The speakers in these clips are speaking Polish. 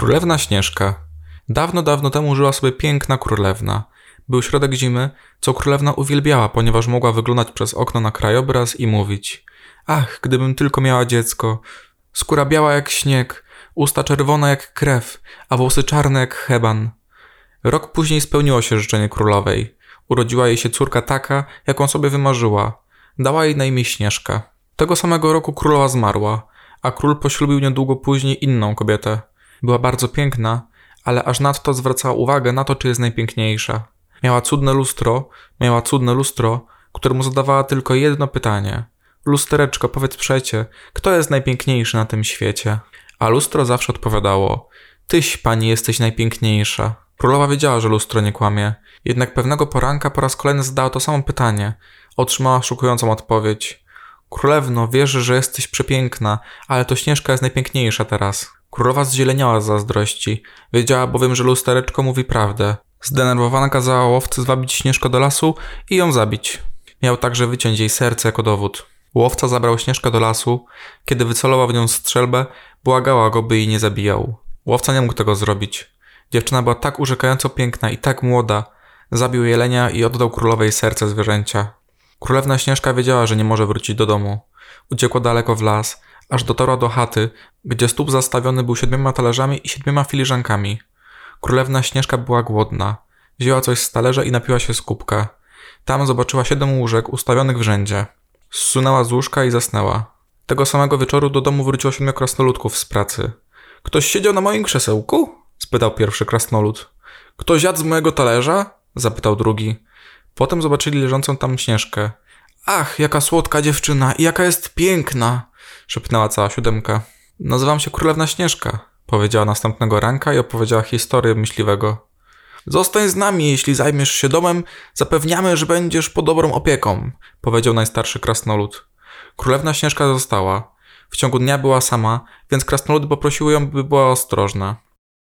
Królewna Śnieżka. Dawno, dawno temu żyła sobie piękna królewna. Był środek zimy, co królewna uwielbiała, ponieważ mogła wyglądać przez okno na krajobraz i mówić: Ach, gdybym tylko miała dziecko. Skóra biała jak śnieg, usta czerwone jak krew, a włosy czarne jak heban. Rok później spełniło się życzenie królowej. Urodziła jej się córka taka, jaką sobie wymarzyła. Dała jej na imię Śnieżka. Tego samego roku królowa zmarła, a król poślubił niedługo później inną kobietę. Była bardzo piękna, ale aż nadto zwracała uwagę na to, czy jest najpiękniejsza. Miała cudne lustro, miała cudne lustro, któremu zadawała tylko jedno pytanie. Lustereczko, powiedz przecie, kto jest najpiękniejszy na tym świecie? A lustro zawsze odpowiadało: Tyś, pani, jesteś najpiękniejsza. Królowa wiedziała, że lustro nie kłamie, jednak pewnego poranka po raz kolejny zadała to samo pytanie. Otrzymała szokującą odpowiedź. Królewno, wierzę, że jesteś przepiękna, ale to Śnieżka jest najpiękniejsza teraz. Królowa zzieleniała z zazdrości. Wiedziała bowiem, że lustereczko mówi prawdę. Zdenerwowana kazała łowcy zwabić Śnieżko do lasu i ją zabić. Miał także wyciąć jej serce jako dowód. Łowca zabrał Śnieżkę do lasu. Kiedy wycelował w nią strzelbę, błagała go, by jej nie zabijał. Łowca nie mógł tego zrobić. Dziewczyna była tak urzekająco piękna i tak młoda. Zabił jelenia i oddał królowej serce zwierzęcia. Królewna Śnieżka wiedziała, że nie może wrócić do domu. Uciekła daleko w las, aż dotarła do chaty, gdzie stóp zastawiony był siedmioma talerzami i siedmioma filiżankami. Królewna Śnieżka była głodna. Wzięła coś z talerza i napiła się z kubka. Tam zobaczyła siedem łóżek ustawionych w rzędzie. Zsunęła z łóżka i zasnęła. Tego samego wieczoru do domu wróciło siedmiu krasnoludków z pracy. Ktoś siedział na moim krzesełku? spytał pierwszy krasnolud. Ktoś jadł z mojego talerza? zapytał drugi. Potem zobaczyli leżącą tam Śnieżkę. Ach, jaka słodka dziewczyna i jaka jest piękna! Szepnęła cała siódemka. Nazywam się Królewna Śnieżka, powiedziała następnego ranka i opowiedziała historię myśliwego. Zostań z nami, jeśli zajmiesz się domem, zapewniamy, że będziesz pod dobrą opieką, powiedział najstarszy krasnolud. Królewna Śnieżka została. W ciągu dnia była sama, więc krasnoludy poprosiły ją, by była ostrożna.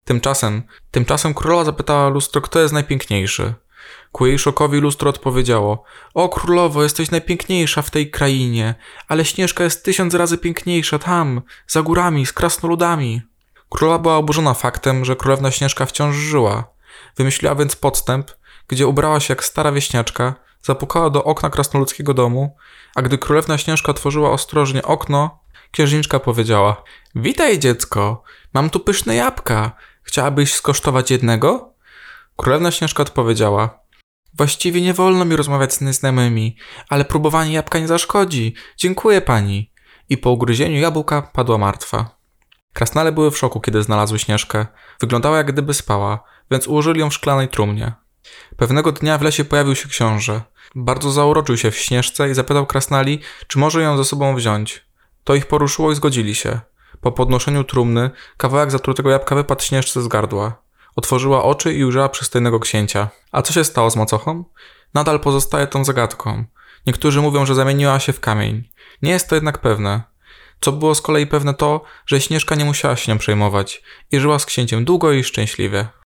Tymczasem, tymczasem królowa zapytała lustro, kto jest najpiękniejszy. Ku jej szokowi lustro odpowiedziało: O królowo, jesteś najpiękniejsza w tej krainie, ale Śnieżka jest tysiąc razy piękniejsza tam, za górami, z krasnoludami. Królowa była oburzona faktem, że królewna Śnieżka wciąż żyła. Wymyśliła więc podstęp, gdzie ubrała się jak stara wieśniaczka, zapukała do okna krasnoludzkiego domu, a gdy królewna Śnieżka otworzyła ostrożnie okno, księżniczka powiedziała: Witaj, dziecko, mam tu pyszne jabłka. Chciałabyś skosztować jednego? Królewna Śnieżka odpowiedziała: Właściwie nie wolno mi rozmawiać z nieznajomymi, ale próbowanie jabłka nie zaszkodzi. Dziękuję pani. I po ugryzieniu jabłka padła martwa. Krasnale były w szoku, kiedy znalazły Śnieżkę. Wyglądała jak gdyby spała, więc ułożyli ją w szklanej trumnie. Pewnego dnia w lesie pojawił się książę. Bardzo zauroczył się w Śnieżce i zapytał krasnali, czy może ją ze sobą wziąć. To ich poruszyło i zgodzili się. Po podnoszeniu trumny kawałek zatrutego jabłka wypadł Śnieżce z gardła. Otworzyła oczy i ujrzała przystojnego księcia. A co się stało z macochą? Nadal pozostaje tą zagadką. Niektórzy mówią, że zamieniła się w kamień. Nie jest to jednak pewne. Co było z kolei pewne to, że Śnieżka nie musiała się nią przejmować i żyła z księciem długo i szczęśliwie.